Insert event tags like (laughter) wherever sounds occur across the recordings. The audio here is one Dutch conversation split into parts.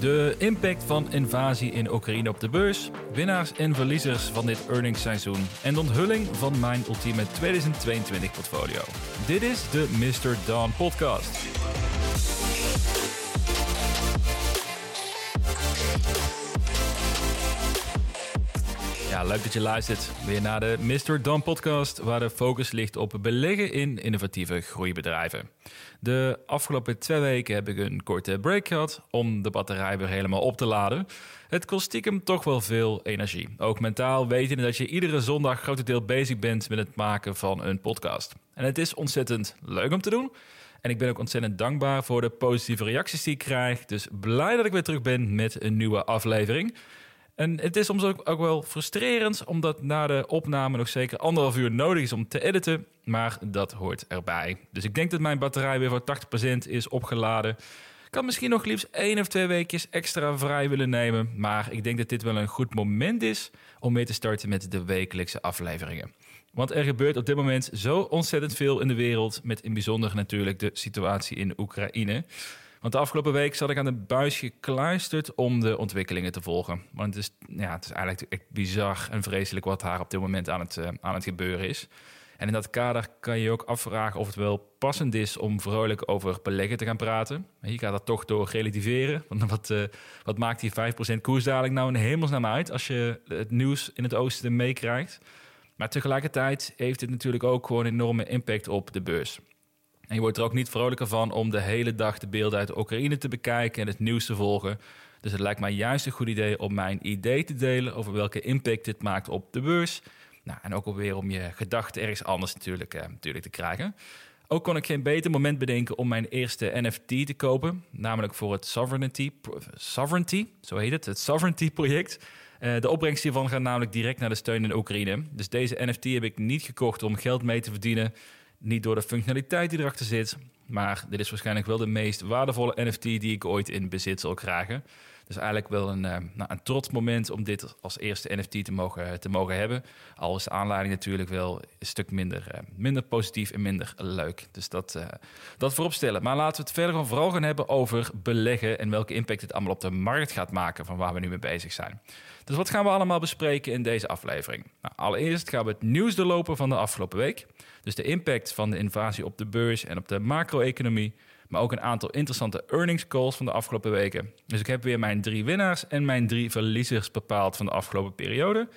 De impact van invasie in Oekraïne op de beurs, winnaars en verliezers van dit earningsseizoen en de onthulling van mijn ultieme 2022 portfolio. Dit is de Mr. Dawn podcast. Leuk dat je luistert weer naar de Mr. Dawn podcast, waar de focus ligt op beleggen in innovatieve groeibedrijven. De afgelopen twee weken heb ik een korte break gehad om de batterij weer helemaal op te laden. Het kost stiekem toch wel veel energie. Ook mentaal weten dat je iedere zondag grotendeel bezig bent met het maken van een podcast. En het is ontzettend leuk om te doen. En ik ben ook ontzettend dankbaar voor de positieve reacties die ik krijg. Dus blij dat ik weer terug ben met een nieuwe aflevering. En het is soms ook, ook, wel frustrerend, omdat na de opname nog zeker anderhalf uur nodig is om te editen. Maar dat hoort erbij. Dus ik denk dat mijn batterij weer voor 80% is opgeladen. Ik kan misschien nog liefst één of twee weekjes extra vrij willen nemen. Maar ik denk dat dit wel een goed moment is om mee te starten met de wekelijkse afleveringen. Want er gebeurt op dit moment zo ontzettend veel in de wereld. Met in bijzonder natuurlijk de situatie in Oekraïne. Want de afgelopen week zat ik aan de buis gekluisterd om de ontwikkelingen te volgen. Want het is, ja, het is eigenlijk echt bizar en vreselijk wat daar op dit moment aan het, uh, aan het gebeuren is. En in dat kader kan je je ook afvragen of het wel passend is om vrolijk over beleggen te gaan praten. Je gaat dat toch door relativeren. Want (laughs) wat, uh, wat maakt die 5% koersdaling nou in hemelsnaam uit als je het nieuws in het oosten meekrijgt? Maar tegelijkertijd heeft het natuurlijk ook gewoon een enorme impact op de beurs. En je wordt er ook niet vrolijker van om de hele dag de beelden uit de Oekraïne te bekijken en het nieuws te volgen. Dus het lijkt mij juist een goed idee om mijn idee te delen over welke impact dit maakt op de beurs. Nou, en ook alweer om je gedachten ergens anders natuurlijk, eh, natuurlijk te krijgen. Ook kon ik geen beter moment bedenken om mijn eerste NFT te kopen. Namelijk voor het Sovereignty, Sovereignty zo heet het, het Sovereignty project. Uh, de opbrengst hiervan gaat namelijk direct naar de steun in Oekraïne. Dus deze NFT heb ik niet gekocht om geld mee te verdienen. Niet door de functionaliteit die erachter zit, maar dit is waarschijnlijk wel de meest waardevolle NFT die ik ooit in bezit zal krijgen. Dus eigenlijk wel een, uh, nou, een trots moment om dit als eerste NFT te mogen, te mogen hebben. Al is de aanleiding natuurlijk wel een stuk minder, uh, minder positief en minder leuk. Dus dat, dat voorop stellen. Maar laten we het verder gewoon vooral gaan hebben over beleggen en welke impact het allemaal op de markt gaat maken van waar we nu mee bezig zijn. Dus wat gaan we allemaal bespreken in deze aflevering? Nou, allereerst gaan we het nieuws doorlopen van de afgelopen week. Dus de impact van de invasie op de beurs en op de macro-economie. Maar ook een aantal interessante earnings calls van de afgelopen weken. Dus ik heb weer mijn drie winnaars en mijn drie verliezers bepaald van de afgelopen periode.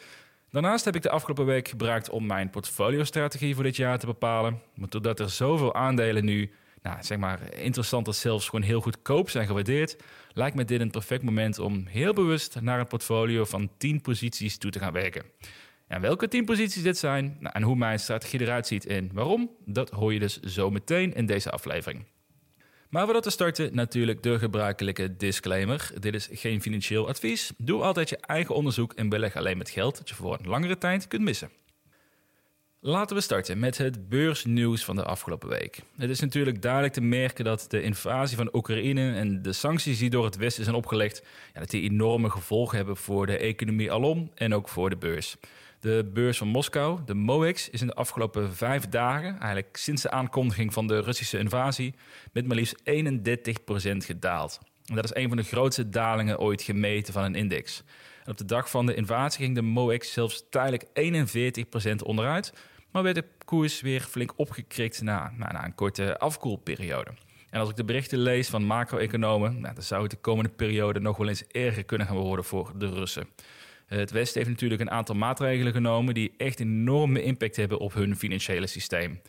Daarnaast heb ik de afgelopen week gebruikt om mijn portfolio-strategie voor dit jaar te bepalen. Maar doordat er zoveel aandelen nu, nou, zeg maar, interessant dat zelfs gewoon heel goedkoop zijn gewaardeerd, lijkt me dit een perfect moment om heel bewust naar een portfolio van 10 posities toe te gaan werken. En welke 10 posities dit zijn nou, en hoe mijn strategie eruit ziet en waarom, dat hoor je dus zo meteen in deze aflevering. Maar voordat we starten, natuurlijk de gebruikelijke disclaimer. Dit is geen financieel advies. Doe altijd je eigen onderzoek en beleg alleen met geld dat je voor een langere tijd kunt missen. Laten we starten met het beursnieuws van de afgelopen week. Het is natuurlijk duidelijk te merken dat de invasie van Oekraïne en de sancties die door het Westen zijn opgelegd, ja, dat die enorme gevolgen hebben voor de economie alom en ook voor de beurs. De beurs van Moskou, de MOEX, is in de afgelopen vijf dagen, eigenlijk sinds de aankondiging van de Russische invasie, met maar liefst 31% gedaald. En dat is een van de grootste dalingen ooit gemeten van een index. En op de dag van de invasie ging de MOEX zelfs tijdelijk 41% onderuit, maar werd de koers weer flink opgekrikt na, na een korte afkoelperiode. En als ik de berichten lees van macro-economen, nou, dan zou het de komende periode nog wel eens erger kunnen gaan worden voor de Russen. Het Westen heeft natuurlijk een aantal maatregelen genomen die echt enorme impact hebben op hun financiële systeem.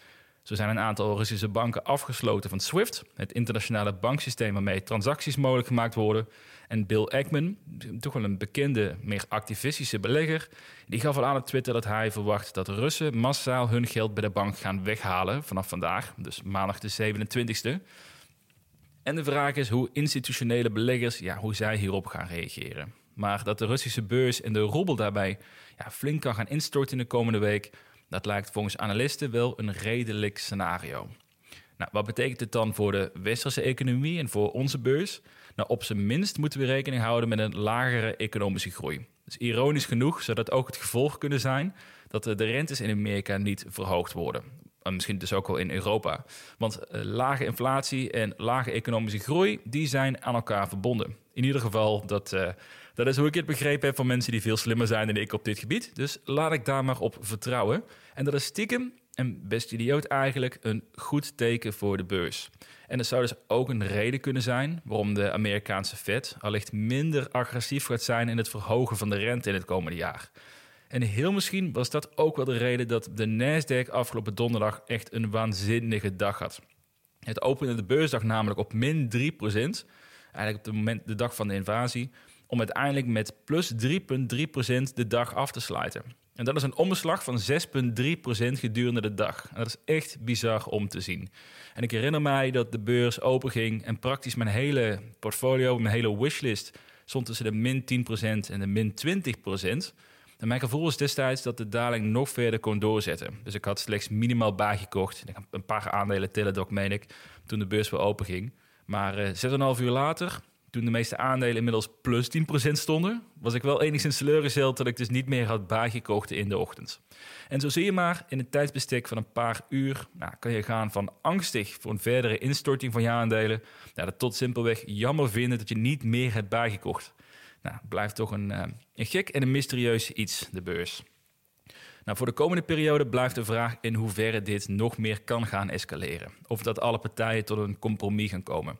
Zo zijn een aantal Russische banken afgesloten van SWIFT, het internationale banksysteem waarmee transacties mogelijk gemaakt worden. En Bill Ackman, toch wel een bekende, meer activistische belegger, die gaf al aan op Twitter dat hij verwacht dat Russen massaal hun geld bij de bank gaan weghalen vanaf vandaag, dus maandag de 27e. En de vraag is hoe institutionele beleggers, ja, hoe zij hierop gaan reageren. Maar dat de Russische beurs en de roebel daarbij ja, flink kan gaan instorten in de komende week, dat lijkt volgens analisten wel een redelijk scenario. Nou, wat betekent het dan voor de westerse economie en voor onze beurs? Nou, op zijn minst moeten we rekening houden met een lagere economische groei. Dus ironisch genoeg zou dat ook het gevolg kunnen zijn dat de rentes in Amerika niet verhoogd worden. En misschien dus ook wel in Europa. Want eh, lage inflatie en lage economische groei, die zijn aan elkaar verbonden. In ieder geval, dat, uh, dat is hoe ik het begrepen heb van mensen die veel slimmer zijn dan ik op dit gebied. Dus laat ik daar maar op vertrouwen. En dat is stiekem, en best idioot eigenlijk, een goed teken voor de beurs. En dat zou dus ook een reden kunnen zijn waarom de Amerikaanse Fed allicht minder agressief gaat zijn in het verhogen van de rente in het komende jaar. En heel misschien was dat ook wel de reden dat de Nasdaq afgelopen donderdag echt een waanzinnige dag had. Het opende de beursdag namelijk op min 3%, eigenlijk op het moment de dag van de invasie, om uiteindelijk met plus 3,3% de dag af te sluiten. En dat is een omslag van 6,3% gedurende de dag. En dat is echt bizar om te zien. En ik herinner mij dat de beurs openging en praktisch mijn hele portfolio, mijn hele wishlist, stond tussen de min 10% en de min 20%. En mijn gevoel was destijds dat de daling nog verder kon doorzetten. Dus ik had slechts minimaal bijgekocht. Een paar aandelen Teladoc, meen ik, toen de beurs weer open ging. Maar uh, 6,5 uur later, toen de meeste aandelen inmiddels plus 10% stonden, was ik wel enigszins teleurgesteld dat ik dus niet meer had bijgekocht in de ochtend. En zo zie je maar, in een tijdsbestek van een paar uur nou, kan je gaan van angstig voor een verdere instorting van je aandelen, naar tot simpelweg jammer vinden dat je niet meer hebt bijgekocht. Nou, blijft toch een, uh, een gek en een mysterieus iets, de beurs. Nou, voor de komende periode blijft de vraag in hoeverre dit nog meer kan gaan escaleren. Of dat alle partijen tot een compromis gaan komen.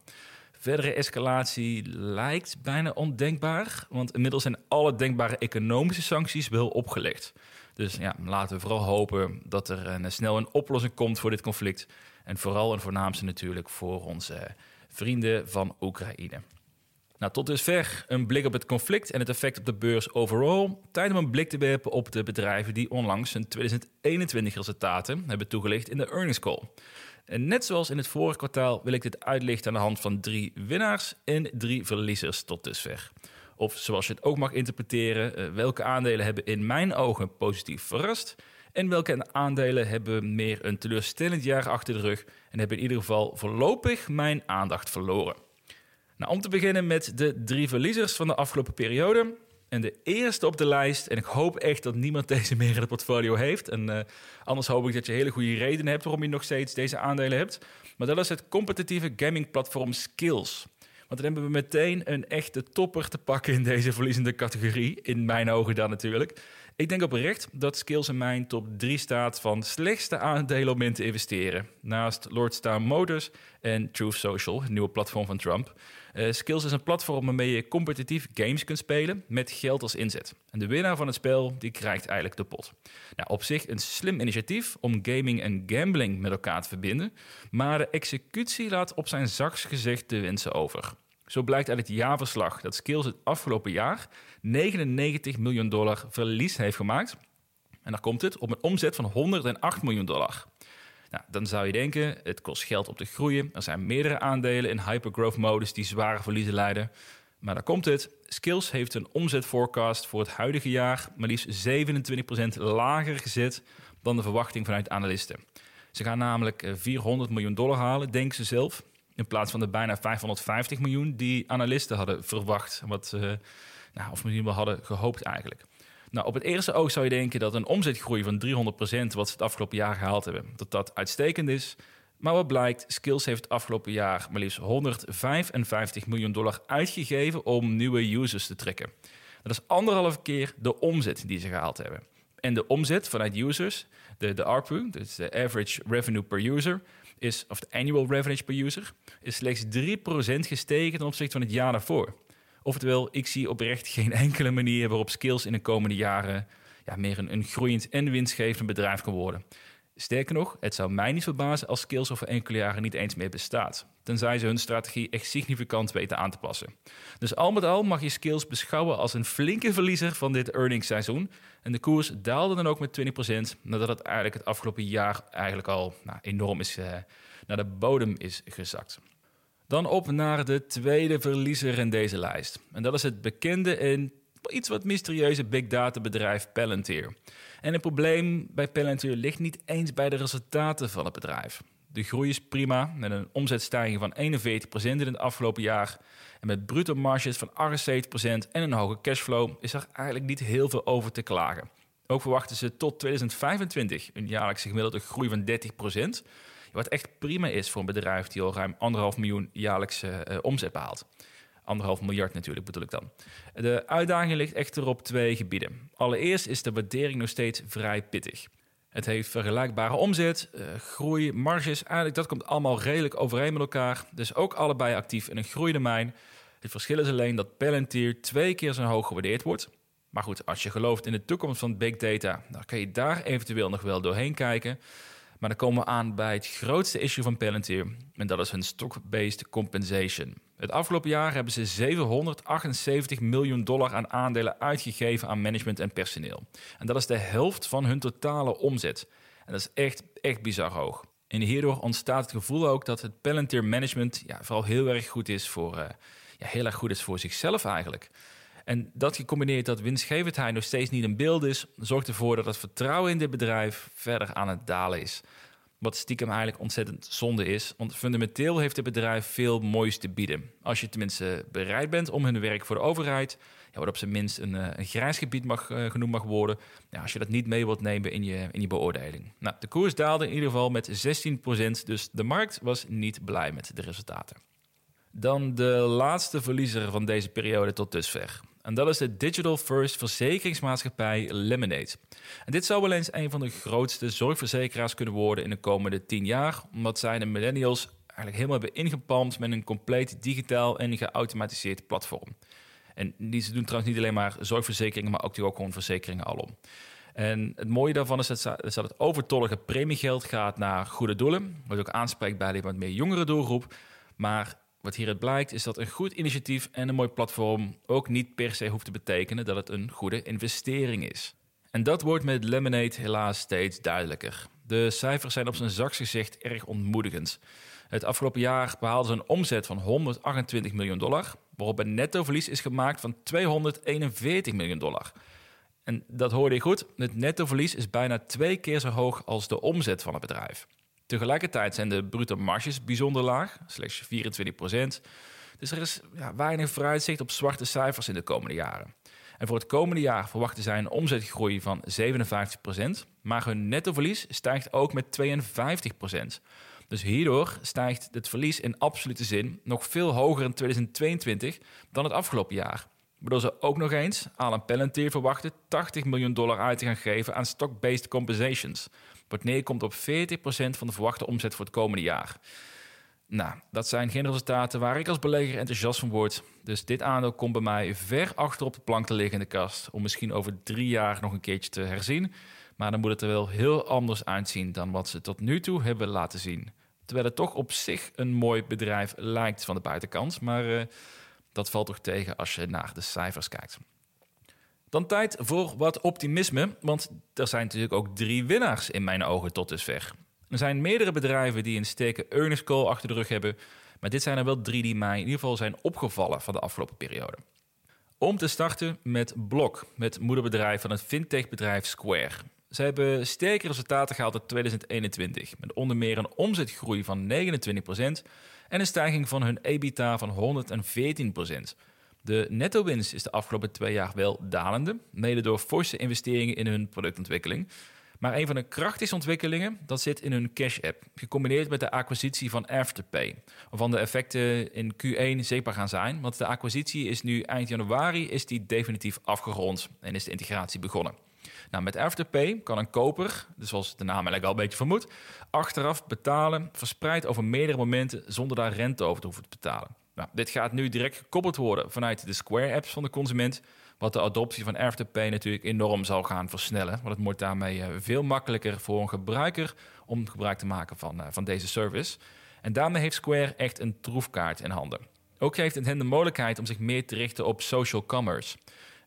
Verdere escalatie lijkt bijna ondenkbaar, want inmiddels zijn alle denkbare economische sancties wel opgelegd. Dus ja, laten we vooral hopen dat er een, snel een oplossing komt voor dit conflict. En vooral en voornaamste natuurlijk voor onze vrienden van Oekraïne. Nou, tot dusver een blik op het conflict en het effect op de beurs overall. Tijd om een blik te werpen op de bedrijven die onlangs hun 2021 resultaten hebben toegelicht in de earnings call. En net zoals in het vorige kwartaal wil ik dit uitlichten aan de hand van drie winnaars en drie verliezers tot dusver. Of zoals je het ook mag interpreteren, eh, welke aandelen hebben in mijn ogen positief verrast en welke aandelen hebben meer een teleurstellend jaar achter de rug en hebben in ieder geval voorlopig mijn aandacht verloren. Nou, om te beginnen met de drie verliezers van de afgelopen periode. En de eerste op de lijst, en ik hoop echt dat niemand (laughs) deze meer in het portfolio heeft. En uh, anders hoop ik dat je hele goede redenen hebt waarom je nog steeds deze aandelen hebt. Maar dat is het competitieve gaming platform Skills. Want dan hebben we meteen een echte topper te pakken in deze verliezende categorie. In mijn ogen dan natuurlijk. Ik denk oprecht dat Skills in mijn top 3 staat van slechtste aandelen om in te investeren. Naast Lordstar Motors en Truth Social, het nieuwe platform van Trump. Uh, Skills is een platform waarmee je competitief games kunt spelen met geld als inzet. En de winnaar van het spel die krijgt eigenlijk de pot. Nou, op zich een slim initiatief om gaming en gambling met elkaar te verbinden, maar de executie laat op zijn zachts gezegd de wensen over. Zo blijkt uit het jaarverslag dat Skills het afgelopen jaar 99 miljoen dollar verlies heeft gemaakt. En dan komt het op een omzet van 108 miljoen dollar. Nou, dan zou je denken, het kost geld om te groeien. Er zijn meerdere aandelen in hypergrowth modus die zware verliezen leiden. Maar daar komt het. Skills heeft een omzetforecast voor het huidige jaar maar liefst 27% lager gezet dan de verwachting vanuit analisten. Ze gaan namelijk 400 eh, miljoen dollar halen, denken ze zelf. In plaats van de bijna 550 miljoen die analisten hadden verwacht. Wat, uh, nou, of misschien wel hadden gehoopt eigenlijk. Nou, op het eerste oog zou je denken dat een omzetgroei van 300%, wat ze het afgelopen jaar gehaald hebben, dat dat uitstekend is. Maar wat blijkt, Skills heeft het afgelopen jaar maar liefst 155 miljoen dollar uitgegeven om nieuwe users te trekken. Dat is anderhalf keer de omzet die ze gehaald hebben. En de omzet vanuit users, de, de ARPU, dus de Average Revenue Per User, is, of de Annual Revenue Per User, is slechts 3% gestegen ten opzichte van het jaar daarvoor. Oftewel, ik zie oprecht (laughs) geen enkele manier waarop Skills in de komende jaren ja, meer een, een groeiend en winstgevend bedrijf kan worden. Sterker nog, het zou mij niet verbazen als Skills over enkele jaren niet eens meer bestaat. Tenzij ze hun strategie echt significant weten aan te passen. Dus al met al mag je Skills beschouwen als een flinke verliezer van dit earningsseizoen. En de koers daalde dan ook met 20%, nadat het eigenlijk het afgelopen jaar eigenlijk al nou, enorm is, uh, naar de bodem is gezakt. Dan op naar de tweede verliezer in deze lijst. En dat is het bekende en iets wat mysterieuze big data bedrijf Palantir. En het probleem bij Palantir ligt niet eens bij de resultaten van het bedrijf. De groei is prima, met een omzetstijging van 41% in het afgelopen jaar. En met bruto marges van 78% en een hoge cashflow is er eigenlijk niet heel veel over te klagen. Ook verwachten ze tot 2025 een jaarlijkse gemiddelde groei van 30%. Wat echt prima is voor een bedrijf die al ruim anderhalf miljoen jaarlijkse uh, omzet behaalt. Anderhalf miljard natuurlijk bedoel ik dan. De uitdaging ligt echter op twee gebieden. Allereerst is de waardering nog steeds vrij pittig. Het heeft vergelijkbare omzet, uh, groei, marges. Eigenlijk dat komt allemaal redelijk overeen met elkaar. Dus ook allebei actief in een groeidomein. Het verschil is alleen dat Palantir twee keer zo hoog gewaardeerd wordt. Maar goed, als je gelooft in de toekomst van big data, dan kan je daar eventueel nog wel doorheen kijken. Maar dan komen we aan bij het grootste issue van Palantir. En dat is hun stock-based compensation. Het afgelopen jaar hebben ze 778 miljoen dollar aan aandelen uitgegeven aan management en personeel. En dat is de helft van hun totale omzet. En dat is echt, echt bizar hoog. En hierdoor ontstaat het gevoel ook dat het Palantir management ja, vooral heel erg goed is voor, uh, ja, heel erg goed is voor zichzelf eigenlijk. En dat gecombineerd dat winstgevendheid nog steeds niet in beeld is, zorgt ervoor dat het vertrouwen in dit bedrijf verder aan het dalen is. Wat stiekem eigenlijk ontzettend zonde is, want fundamenteel heeft het bedrijf veel moois te bieden. Als je tenminste bereid bent om hun werk voor de overheid, ja, wat op zijn minst een, eh, een grijs gebied mag, uh, genoemd mag worden, ja, als je dat niet mee wilt nemen in je, in je beoordeling. Nou, de koers daalde in ieder geval met 16%, dus de markt was niet blij met de resultaten. Dan de laatste verliezer van deze periode tot dusver. En dat is de Digital First verzekeringsmaatschappij Lemonade. En dit zou wel eens een van de grootste zorgverzekeraars kunnen worden in de komende 10 jaar, omdat zij de millennials eigenlijk helemaal hebben ingepalmd met een compleet digitaal en geautomatiseerd platform. En die, ze doen trouwens niet alleen maar zorgverzekeringen, maar ook, ook gewoon verzekeringen alom. En het mooie daarvan is dat, het overtollige premiegeld gaat naar goede doelen, wat ook aanspreekt bij wat meer jongere doelgroep. Maar wat hieruit blijkt is dat een goed initiatief en een mooi platform ook niet per se hoeft te betekenen dat het een goede investering is. En dat wordt met Lemonade helaas steeds duidelijker. De cijfers zijn op zijn zachts gezegd erg ontmoedigend. Het afgelopen jaar behaalden ze een omzet van 128 miljoen dollar, waarop een nettoverlies is gemaakt van 241 miljoen dollar. En dat hoorde je goed, het nettoverlies is bijna twee keer zo hoog als de omzet van het bedrijf. Tegelijkertijd zijn de bruto marges bijzonder laag, slechts 24 procent. Dus er is ja, weinig vooruitzicht op zwarte cijfers in de komende jaren. En voor het komende jaar verwachten zij een omzetgroei van 57 procent, maar hun nettoverlies stijgt ook met 52 procent. Dus hierdoor stijgt het verlies in absolute zin nog veel hoger in 2022 dan het afgelopen jaar. Waardoor ze ook nog eens Alan Palantir verwachten 80 miljoen dollar uit te gaan geven aan stock-based compensations wat neerkomt op 40% van de verwachte omzet voor het komende jaar. Nou, dat zijn geen resultaten waar ik als belegger enthousiast van word. Dus dit aandeel komt bij mij ver achter op de plank te liggen in de kast. Om misschien over drie jaar nog een keertje te herzien. Maar dan moet het er wel heel anders uitzien dan wat ze tot nu toe hebben laten zien. Terwijl het toch op zich een mooi bedrijf lijkt van de buitenkant. Maar uh, dat valt toch tegen als je naar de cijfers kijkt. Dan tijd voor wat optimisme, want er zijn natuurlijk ook drie winnaars in mijn ogen tot dusver. Er zijn meerdere bedrijven die een sterke earnings call achter de rug hebben, maar dit zijn er wel drie die mij in ieder geval zijn opgevallen van de afgelopen periode. Om te starten met Block, het moederbedrijf van het fintechbedrijf Square. Ze hebben sterke resultaten gehaald in 2021, met onder meer een omzetgroei van 29% en een stijging van hun EBITDA van 114%. De netto-winst is de afgelopen twee jaar wel dalende, mede door forse investeringen in hun productontwikkeling. Maar een van de krachtigste ontwikkelingen dat zit in hun Cash-app, gecombineerd met de acquisitie van Afterpay, waarvan de effecten in Q1 zichtbaar gaan zijn, want de acquisitie is nu eind januari is die definitief afgerond en is de integratie begonnen. Nou, met Afterpay kan een koper, dus zoals de naam eigenlijk al een beetje vermoedt, achteraf betalen, verspreid over meerdere momenten zonder daar rente over te hoeven te betalen. Nou, dit gaat nu direct gekoppeld worden vanuit de Square-apps van de consument, wat de adoptie van Afterpay natuurlijk enorm zal gaan versnellen. Want het wordt daarmee eh, veel makkelijker voor een gebruiker om gebruik te maken van, eh, van deze service. En daarmee heeft Square echt een troefkaart in handen. Ook geeft het hen de mogelijkheid om zich meer te richten op social commerce.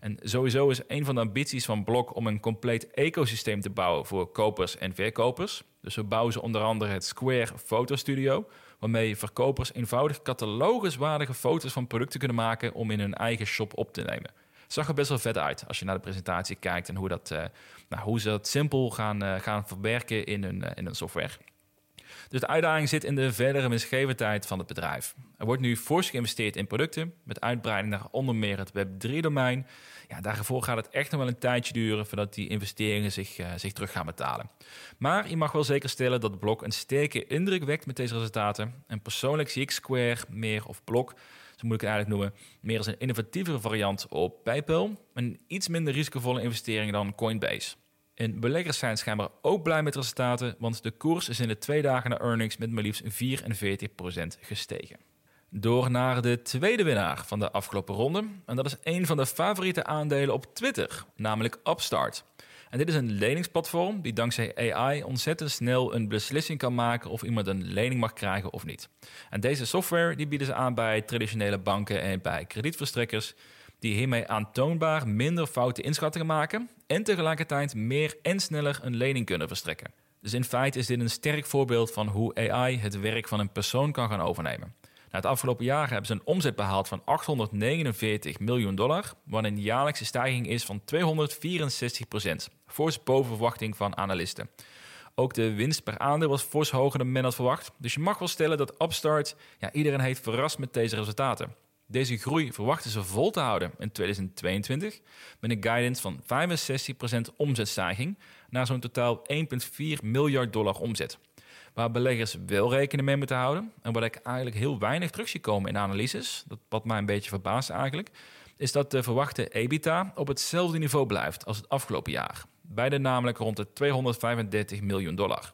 En sowieso is een van de ambities van Block om een compleet ecosysteem te bouwen voor kopers en verkopers. Dus zo bouwen ze onder andere het Square Photo Studio, waarmee verkopers eenvoudig cataloguswaardige foto's van producten kunnen maken om in hun eigen shop op te nemen. Zag er best wel vet uit als je naar de presentatie kijkt en hoe, dat, uh, nou, hoe ze dat simpel gaan, uh, gaan verwerken in hun, uh, in hun software. Dus de uitdaging zit in de verdere winstgevendheid van het bedrijf. Er wordt nu fors geïnvesteerd in producten, met uitbreiding naar onder meer het Web3-domein. Ja, daarvoor gaat het echt nog wel een tijdje duren voordat die investeringen zich, uh, zich terug gaan betalen. Maar je mag wel zeker stellen dat Blok een sterke indruk wekt met deze resultaten. En persoonlijk zie ik Square meer of Blok zo moet ik het eigenlijk noemen, meer als een innovatievere variant op PayPal. Een iets minder risicovolle investering dan Coinbase. En beleggers zijn schijnbaar ook blij met resultaten, want de koers is in de twee dagen na earnings met maar liefst 44% gestegen. Door naar de tweede winnaar van de afgelopen ronde. En dat is een van de favoriete aandelen op Twitter, namelijk Upstart. En dit is een leningsplatform die dankzij AI ontzettend snel een beslissing kan maken of iemand een lening mag krijgen of niet. En deze software die bieden ze aan bij traditionele banken en bij kredietverstrekkers die hiermee aantoonbaar minder foute inschattingen maken en tegelijkertijd meer en sneller een lening kunnen verstrekken. Dus in feite is dit een sterk voorbeeld van hoe AI het werk van een persoon kan gaan overnemen. Het afgelopen jaar hebben ze een omzet behaald van 849 miljoen dollar, wat een jaarlijkse stijging is van 264 procent, fors boven verwachting van analisten. Ook de winst per aandeel was fors hoger dan men had verwacht. Dus je mag wel stellen dat Upstart ja, iedereen heeft verrast met deze resultaten. Deze groei verwachten ze vol te houden in 2022 met een guidance van 65% omzetstijging naar zo'n totaal 1,4 miljard dollar omzet. Waar beleggers wel rekening mee moeten houden en wat ik eigenlijk heel weinig terug zie komen in analyses, dat wat mij een beetje verbaast eigenlijk, is dat de verwachte EBITDA op hetzelfde niveau blijft als het afgelopen jaar. Beide namelijk rond de 235 miljoen dollar.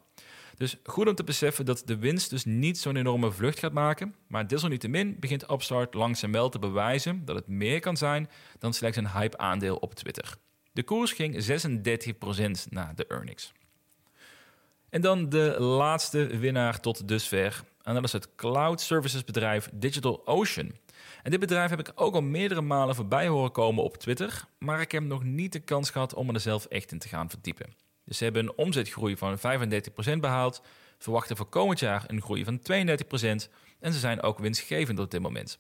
Dus goed om te beseffen dat de winst dus niet zo'n enorme vlucht gaat maken. Maar desalniettemin begint Upstart langzaam wel te bewijzen dat het meer kan zijn dan slechts een hype-aandeel op Twitter. De koers ging 36% na de earnings. En dan de laatste winnaar tot dusver. En dat is het cloud services bedrijf DigitalOcean. En dit bedrijf heb ik ook al meerdere malen voorbij horen komen op Twitter, maar ik heb nog niet de kans gehad om er zelf echt in te gaan verdiepen. Dus ze hebben een omzetgroei van 35% behaald, verwachten voor komend jaar een groei van 32% en ze zijn ook winstgevend op dit moment.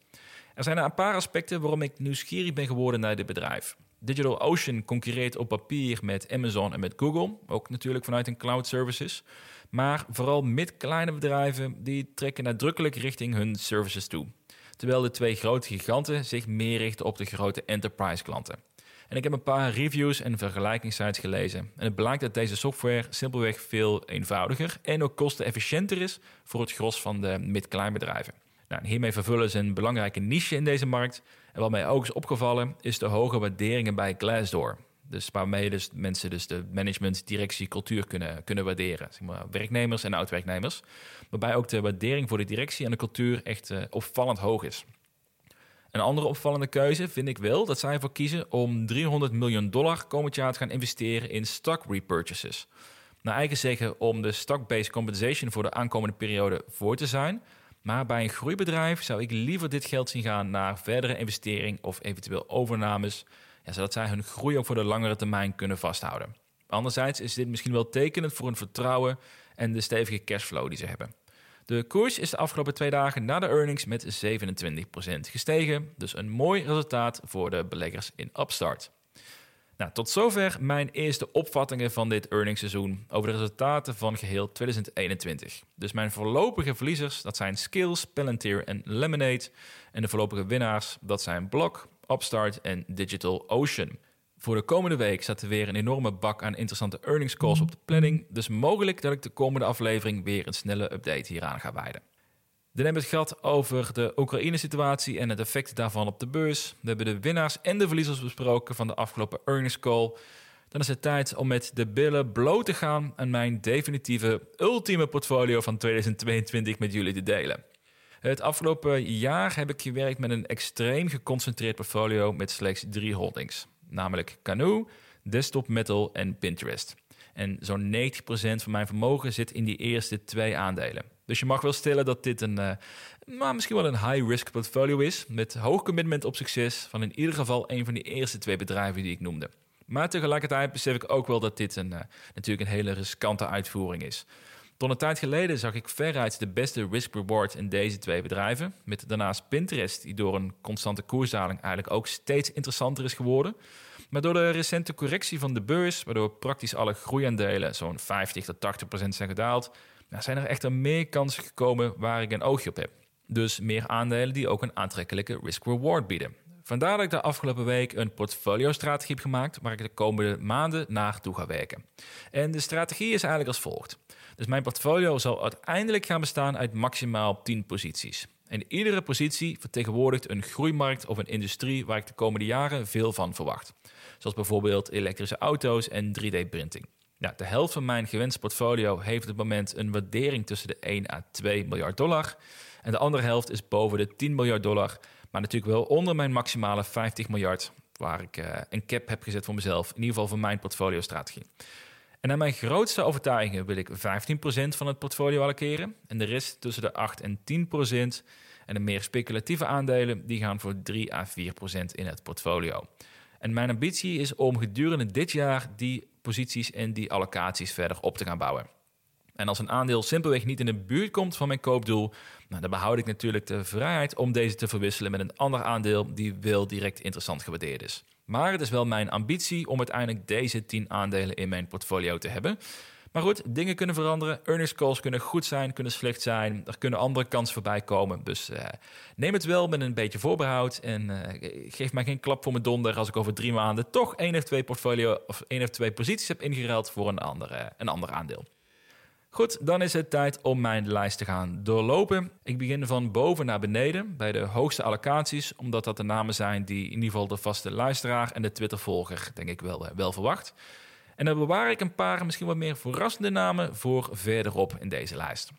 Er zijn een paar aspecten waarom ik nieuwsgierig ben geworden naar dit bedrijf. DigitalOcean concurreert op papier met Amazon en met Google, ook natuurlijk vanuit een cloud services. Maar vooral mid-kleine bedrijven die trekken nadrukkelijk richting hun services toe. Terwijl de twee grote giganten zich meer richten op de grote enterprise klanten. En ik heb een paar reviews en vergelijkingssites gelezen. En het blijkt dat deze software simpelweg veel eenvoudiger en ook kostenefficiënter is voor het gros van de mid-klein bedrijven. Nou, hiermee vervullen ze een belangrijke niche in deze markt. En wat mij ook is opgevallen, is de hoge waarderingen bij Glassdoor. Dus waarmee dus mensen dus de management, directie, cultuur kunnen, kunnen waarderen. Zeg maar, werknemers en oud-werknemers. Waarbij ook de waardering voor de directie en de cultuur echt uh, opvallend hoog is. Een andere opvallende keuze vind ik wel dat zij ervoor kiezen om 300 miljoen dollar komend jaar te gaan investeren in stock repurchases. Naar eigen zeggen om de stock-based compensation voor de aankomende periode voor te zijn. Maar bij een groeibedrijf zou ik liever dit geld zien gaan naar verdere investering of eventueel overnames, ja, zodat zij hun groei ook voor de langere termijn kunnen vasthouden. Anderzijds is dit misschien wel tekenend voor hun vertrouwen en de stevige cashflow die ze hebben. De koers is de afgelopen twee dagen na de earnings met 27% gestegen. Dus een mooi resultaat voor de beleggers in Upstart. Nou, tot zover mijn eerste opvattingen van dit earningsseizoen over de resultaten van geheel 2021. Dus mijn voorlopige verliezers, dat zijn Skills, Palantir en Lemonade. En de voorlopige winnaars, dat zijn Block, Upstart en Digital Ocean. Voor de komende week staat er weer een enorme bak aan interessante earnings calls op de planning. Dus mogelijk dat ik de komende aflevering weer een snelle update hieraan ga wijden. Dan hebben we het gehad over de Oekraïne-situatie en het effect daarvan op de beurs. We hebben de winnaars en de verliezers besproken van de afgelopen earnings call. Dan is het tijd om met de billen bloot te gaan en mijn definitieve ultieme portfolio van 2022 met jullie te delen. Het afgelopen jaar heb ik gewerkt met een extreem geconcentreerd portfolio met slechts drie holdings namelijk Canoe, Desktop Metal en Pinterest. En zo'n 90% van mijn vermogen zit in die eerste twee aandelen. Dus je mag wel stellen dat dit een, uh, maar misschien wel een high-risk portfolio is, met hoog commitment op succes van in ieder geval een van die eerste twee bedrijven die ik noemde. Maar tegelijkertijd besef ik ook wel dat dit een, uh, natuurlijk een hele riskante uitvoering is. Tot een tijd geleden zag ik veruit de beste risk-reward in deze twee bedrijven. Met daarnaast Pinterest, die door een constante koersdaling eigenlijk ook steeds interessanter is geworden. Maar door de recente correctie van de beurs, waardoor praktisch alle groeiaandelen zo'n 50 tot 80 procent zijn gedaald, nou, zijn er echter meer kansen gekomen waar ik een oogje op heb. Dus meer aandelen die ook een aantrekkelijke risk-reward bieden. Vandaar dat ik de afgelopen week een portfolio-strategie heb gemaakt waar ik de komende maanden naartoe ga werken. En de strategie is eigenlijk als volgt. Dus mijn portfolio zal uiteindelijk gaan bestaan uit maximaal 10 posities. En iedere positie vertegenwoordigt een groeimarkt of een industrie waar ik de komende jaren veel van verwacht. Zoals bijvoorbeeld elektrische auto's en 3D-printing. Ja, de helft van mijn gewenste portfolio heeft op het moment een waardering tussen de 1 à 2 miljard dollar. En de andere helft is boven de 10 miljard dollar, maar natuurlijk wel onder mijn maximale 50 miljard, waar ik uh, een cap heb gezet voor mezelf, in ieder geval voor mijn portfolio-strategie. En naar mijn grootste overtuigingen wil ik 15% van het portfolio allokeren en de rest tussen de 8 en 10%. En de meer speculatieve aandelen die gaan voor 3 à 4% in het portfolio. En mijn ambitie is om gedurende dit jaar die posities en die allocaties verder op te gaan bouwen. En als een aandeel simpelweg niet in de buurt komt van mijn koopdoel, nou, dan behoud ik natuurlijk de vrijheid om deze te verwisselen met een ander aandeel die wel direct interessant gewaardeerd is. Maar het is wel mijn ambitie om uiteindelijk deze 10 aandelen in mijn portfolio te hebben. Maar goed, dingen kunnen veranderen. Earnings calls kunnen goed zijn, kunnen slecht zijn. Er kunnen andere kansen voorbij komen. Dus uh, neem het wel met een beetje voorbehoud. En uh, geef mij geen klap voor mijn donder als ik over drie maanden toch één of twee portfolio of één of twee posities heb ingeruild voor een ander, uh, een ander aandeel. Goed, dan is het tijd om mijn lijst te gaan doorlopen. Ik begin van boven naar beneden bij de hoogste allocaties, omdat dat de namen zijn die in ieder geval de vaste luisteraar en de Twitter-volger, denk ik, wel, wel verwacht. En dan bewaar ik een paar misschien wat meer verrassende namen voor verderop in deze lijst.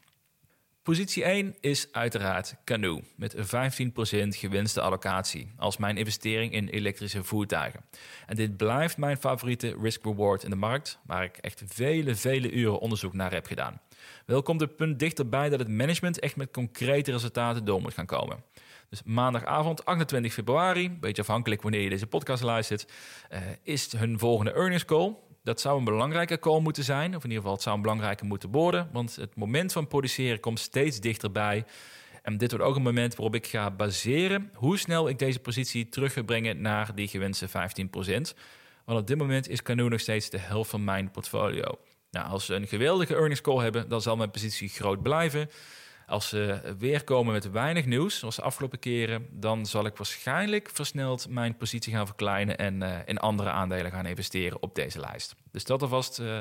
Positie 1 is uiteraard Canoe met een 15% gewinste allocatie als mijn investering in elektrische voertuigen. En dit blijft mijn favoriete risk-reward in de markt, waar ik echt vele, vele uren onderzoek naar heb gedaan. Wel komt het punt dichterbij dat het management echt met concrete resultaten door moet gaan komen. Dus maandagavond 28 februari, beetje afhankelijk wanneer je deze podcast luistert, uh, is hun volgende earnings call dat zou een belangrijke call moeten zijn. Of in ieder geval, het zou een belangrijke moeten worden. Want het moment van produceren komt steeds dichterbij. En dit wordt ook een moment waarop ik ga baseren hoe snel ik deze positie terug ga brengen naar die gewenste 15%. Want op dit moment is Canoe nog steeds de helft van mijn portfolio. Nou, als ze een geweldige earnings call hebben, dan zal mijn positie groot blijven. Als ze weer komen met weinig nieuws, zoals de afgelopen keren, dan zal ik waarschijnlijk versneld mijn positie gaan verkleinen en uh, in andere aandelen gaan investeren op deze lijst. Dus dat alvast uh,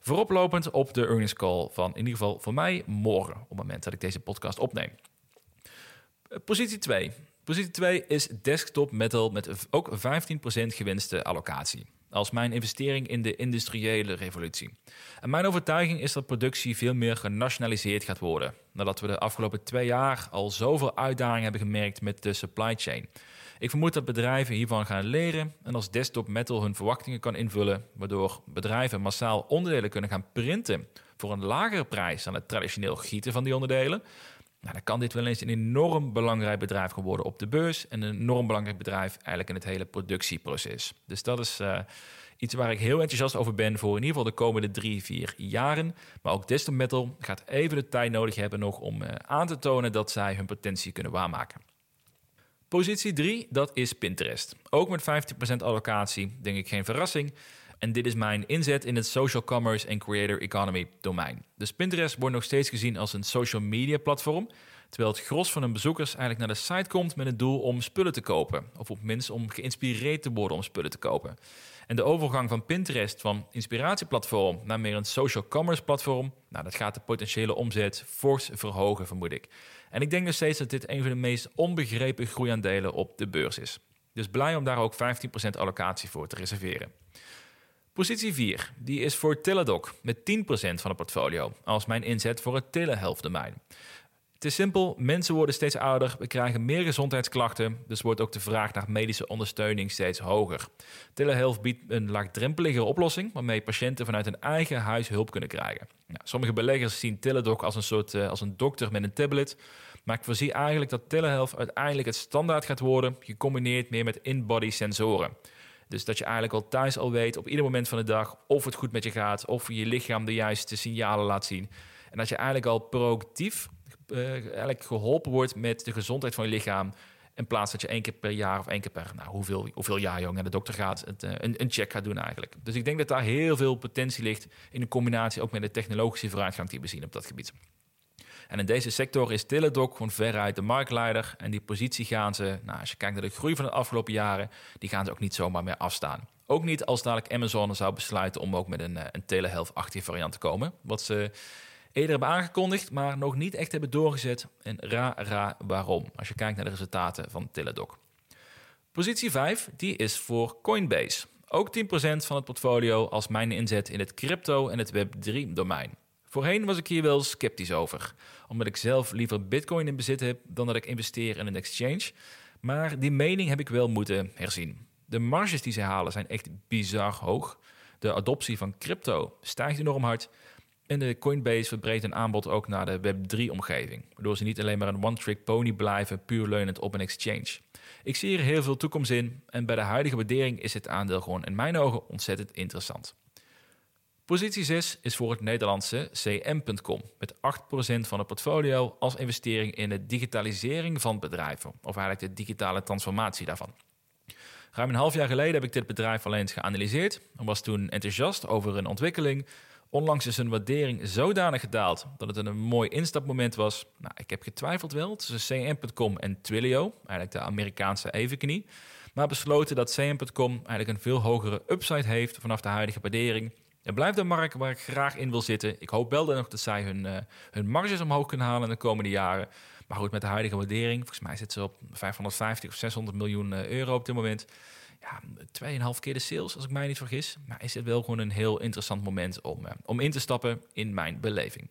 vooroplopend op de earnings call van in ieder geval voor mij morgen, op het moment dat ik deze podcast opneem. Uh, positie 2. Positie 2 is desktop metal met ook 15% gewinste allocatie als mijn investering in de industriële revolutie. En mijn overtuiging is dat productie veel meer genationaliseerd gaat worden, nadat we de afgelopen twee jaar al zoveel uitdagingen hebben gemerkt met de supply chain. Ik vermoed dat bedrijven hiervan gaan leren en als Desktop Metal hun verwachtingen kan invullen, waardoor bedrijven massaal onderdelen kunnen gaan printen voor een lagere prijs dan het traditioneel gieten van die onderdelen, nou, dan kan dit wel eens een enorm belangrijk bedrijf geworden op de beurs. En een enorm belangrijk bedrijf eigenlijk in het hele productieproces. Dus dat is uh, iets waar ik heel enthousiast over ben voor in ieder geval de komende drie, vier jaren. Maar ook Desktop Metal gaat even de tijd nodig hebben nog om uh, aan te tonen dat zij hun potentie kunnen waarmaken. Positie 3, dat is Pinterest. Ook met 50% allocatie, denk ik geen verrassing. En dit is mijn inzet in het social commerce en creator economy domein. Dus Pinterest wordt nog steeds gezien als een social media platform, terwijl het gros van hun bezoekers eigenlijk naar de site komt met het doel om spullen te kopen, of op minst om geïnspireerd te worden om spullen te kopen. En de overgang van Pinterest van inspiratieplatform naar meer een social commerce platform, nou, dat gaat de potentiële omzet fors verhogen, vermoed ik. En ik denk nog steeds dat dit een van de meest onbegrepen groeiaandelen op de beurs is. Dus blij om daar ook 15% allocatie voor te reserveren. Positie 4, die is voor Teladoc met 10% van het portfolio als mijn inzet voor het telehealth domein. Het is simpel, mensen worden steeds ouder, we krijgen meer gezondheidsklachten, dus wordt ook de vraag naar medische ondersteuning steeds hoger. Telehealth biedt een laagdrempelige oplossing waarmee patiënten vanuit hun eigen huis hulp kunnen krijgen. Nou, sommige beleggers zien Teladoc als een soort uh, als een dokter met een tablet, maar ik voorzie eigenlijk dat telehealth uiteindelijk het standaard gaat worden, gecombineerd meer met in-body sensoren. Dus dat je eigenlijk al thuis al weet op ieder moment van de dag of het goed met je gaat, of je lichaam de juiste signalen laat zien. En dat je eigenlijk al proactief uh, eigenlijk geholpen wordt met de gezondheid van je lichaam. In plaats dat je één keer per jaar of één keer per nou, hoeveel, hoeveel jaar jong naar de dokter gaat, het, uh, een, een, check gaat doen eigenlijk. Dus ik denk dat daar heel veel potentie ligt in de combinatie ook met de technologische vooruitgang die we zien op dat gebied. En in deze sector is Teladoc gewoon veruit de marktleider. En die positie gaan ze, nou, als je kijkt naar de groei van de afgelopen jaren, die gaan ze ook niet zomaar meer afstaan. Ook niet als dadelijk Amazon zou besluiten om ook met een, een telehealth-achtige variant te komen. Wat ze eerder hebben aangekondigd, maar nog niet echt hebben doorgezet. En ra, ra, waarom? Als je kijkt naar de resultaten van Teladoc. Positie 5, die is voor Coinbase. Ook 10% van het portfolio als mijn inzet in het crypto- en het Web3-domein. Voorheen was ik hier wel sceptisch over, omdat ik zelf liever Bitcoin in bezit heb dan dat ik investeer in een exchange. Maar die mening heb ik wel moeten herzien. De marges die ze halen zijn echt bizar hoog. De adoptie van crypto stijgt enorm hard. En de Coinbase verbreedt een aanbod ook naar de Web3-omgeving, waardoor ze niet alleen maar een one-trick pony blijven, puur leunend op een exchange. Ik zie hier heel veel toekomst in en bij de huidige waardering is het aandeel gewoon in mijn ogen ontzettend interessant. Positie 6 is voor het Nederlandse cm.com met 8% van het portfolio als investering in de digitalisering van bedrijven, of eigenlijk de digitale transformatie daarvan. Ruim een half jaar geleden heb ik dit bedrijf al eens geanalyseerd en was toen enthousiast over een ontwikkeling Onlangs is hun waardering zodanig gedaald dat het een mooi instapmoment was. Nou, ik heb getwijfeld wel tussen CM.com en Twilio, eigenlijk de Amerikaanse evenknie. Maar besloten dat CM.com eigenlijk een veel hogere upside heeft vanaf de huidige waardering. Het blijft een markt waar ik graag in wil zitten. Ik hoop wel nog dat zij hun, uh, hun marges omhoog kunnen halen in de komende jaren. Maar goed, met de huidige waardering, volgens mij zit ze op 550 of 600 miljoen eh, euro op dit moment ja, 2,5 keer de sales, als ik mij niet vergis. Maar is het wel gewoon een heel interessant moment om, eh, om in te stappen in mijn beleving.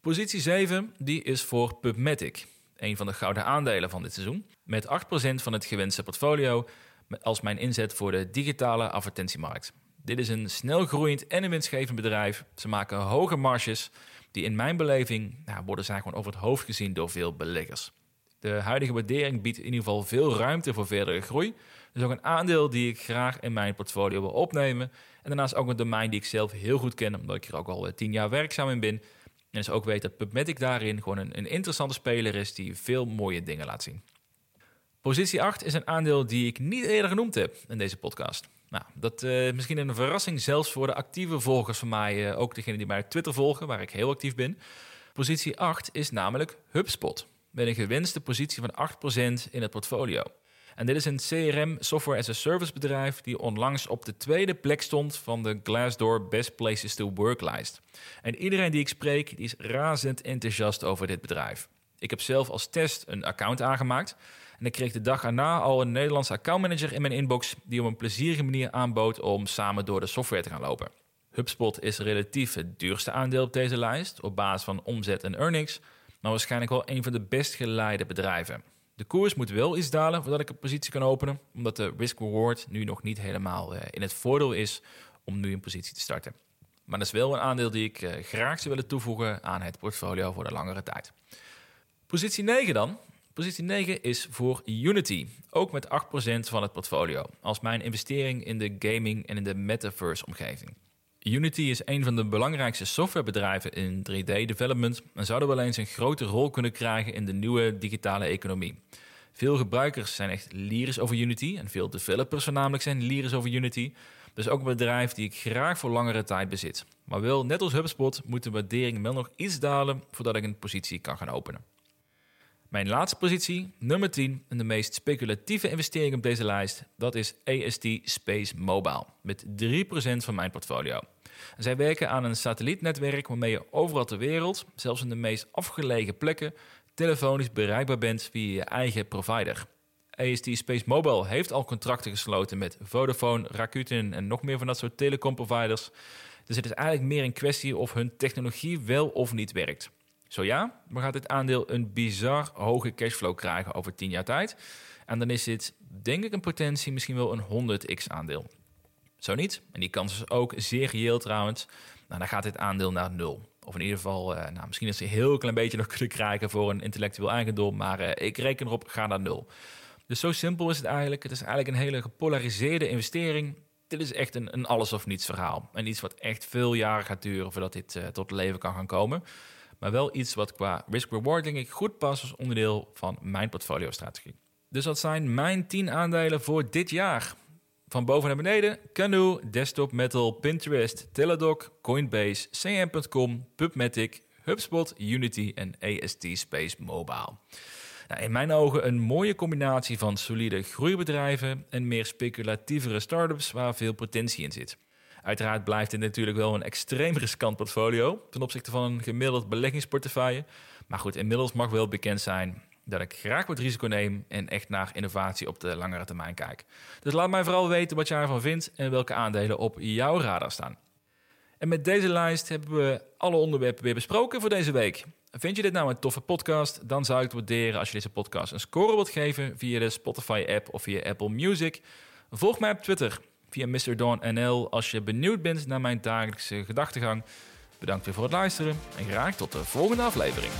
Positie 7, die is voor PubMatic. Een van de gouden aandelen van dit seizoen. Met 8% van het gewenste portfolio als mijn inzet voor de digitale advertentiemarkt. Dit is een snel groeiend en een winstgevend bedrijf. Ze maken hoge marges, die in mijn beleving nou, worden gewoon over het hoofd gezien door veel beleggers. De huidige waardering biedt in ieder geval veel ruimte voor verdere groei. Dus ook een aandeel die ik graag in mijn portfolio wil opnemen. En daarnaast ook een domein die ik zelf heel goed ken, omdat ik er ook al eh, tien jaar werkzaam in ben. En dus ook weet dat PubMatic daarin gewoon een, een interessante speler is die veel mooie dingen laat zien. Positie 8 is een aandeel die ik niet eerder genoemd heb in deze podcast. Nou, dat is uh, misschien een verrassing zelfs voor de actieve volgers van mij, uh, ook degenen die mij op Twitter volgen, waar ik heel actief ben. Positie 8 is namelijk HubSpot met een gewinste positie van 8% in het portfolio. En dit is een CRM software as a service bedrijf die onlangs op de tweede plek stond van de Glassdoor Best Places to Work lijst. En iedereen die ik spreek, die is razend enthousiast over dit bedrijf. Ik heb zelf als test een account aangemaakt en ik kreeg de dag erna al een Nederlandse accountmanager in mijn inbox die op een plezierige manier aanbood om samen door de software te gaan lopen. HubSpot is relatief het duurste aandeel op deze lijst op basis van omzet en earnings, maar waarschijnlijk wel een van de best geleide bedrijven. De koers moet wel iets dalen voordat ik een positie kan openen, omdat de risk-reward nu nog niet helemaal eh, in het voordeel is om nu een positie te starten. Maar dat is wel een aandeel die ik eh, graag zou willen toevoegen aan het portfolio voor de langere tijd. Positie 9 dan. Positie 9 is voor Unity, ook met 8% van het portfolio, als mijn investering in de gaming en in de metaverse omgeving. Unity is een van de belangrijkste softwarebedrijven in 3D-development en zou er wel eens een grote rol kunnen krijgen in de nieuwe digitale economie. Veel gebruikers zijn echt lyrisch over Unity en veel developers voornamelijk zijn lyrisch over Unity. Dus ook een bedrijf die ik graag voor langere tijd bezit. Maar wel, net als HubSpot, moet de waardering wel nog iets dalen voordat ik een positie kan gaan openen. Mijn laatste positie, nummer 10, en de meest speculatieve investering op deze lijst, dat is AST Space Mobile, met 3% van mijn portfolio. zij werken aan een satellietnetwerk waarmee je overal ter wereld, zelfs in de meest afgelegen plekken, telefonisch bereikbaar bent via je eigen provider. AST Space Mobile heeft al contracten gesloten met Vodafone, Rakuten en nog meer van dat soort telecomproviders. Dus het is eigenlijk meer een kwestie of hun technologie wel of niet werkt. Zo ja, dan gaat dit aandeel een bizar hoge cashflow krijgen over 10 jaar tijd. En dan is dit, denk ik, een potentie misschien wel een 100x aandeel. Zo niet, en die kans is ook zeer reëel trouwens, nou, dan gaat dit aandeel naar nul. Of in ieder geval, uh, nou, misschien is ze een heel klein beetje nog (laughs) kunnen krijgen voor een intellectueel eigendom, maar uh, ik reken erop, ga naar nul. Dus zo simpel is het eigenlijk. Het is eigenlijk een hele gepolariseerde investering. Dit is echt een, een alles of niets verhaal. En iets wat echt veel jaren gaat duren voordat dit uh, tot leven kan gaan komen. Maar wel iets wat qua risk-reward denk ik goed past als onderdeel van mijn portfolio-strategie. Dus dat zijn mijn 10 aandelen voor dit jaar. Van boven naar beneden: Canoe, Desktop Metal, Pinterest, Teladoc, Coinbase, CM.com, PubMatic, HubSpot, Unity en AST Space Mobile. Nou, in mijn ogen een mooie combinatie van solide groeibedrijven en meer speculatievere startups waar veel potentie in zit. Uiteraard blijft dit natuurlijk wel een extreem riskant portfolio ten opzichte van een gemiddeld beleggingsportefeuille. Maar goed, inmiddels mag wel bekend zijn dat ik graag wat risico neem en echt naar innovatie op de langere termijn kijk. Dus laat mij vooral weten wat je ervan vindt en welke aandelen op jouw radar staan. En met deze lijst hebben we alle onderwerpen weer besproken voor deze week. Vind je dit nou een toffe podcast? Dan zou ik het waarderen als je deze podcast een score wilt geven via de Spotify-app of via Apple Music. Volg mij op Twitter via Mr. Dawn NL als je benieuwd bent naar mijn dagelijkse gedachtegang. Bedankt weer voor het luisteren en graag tot de volgende aflevering.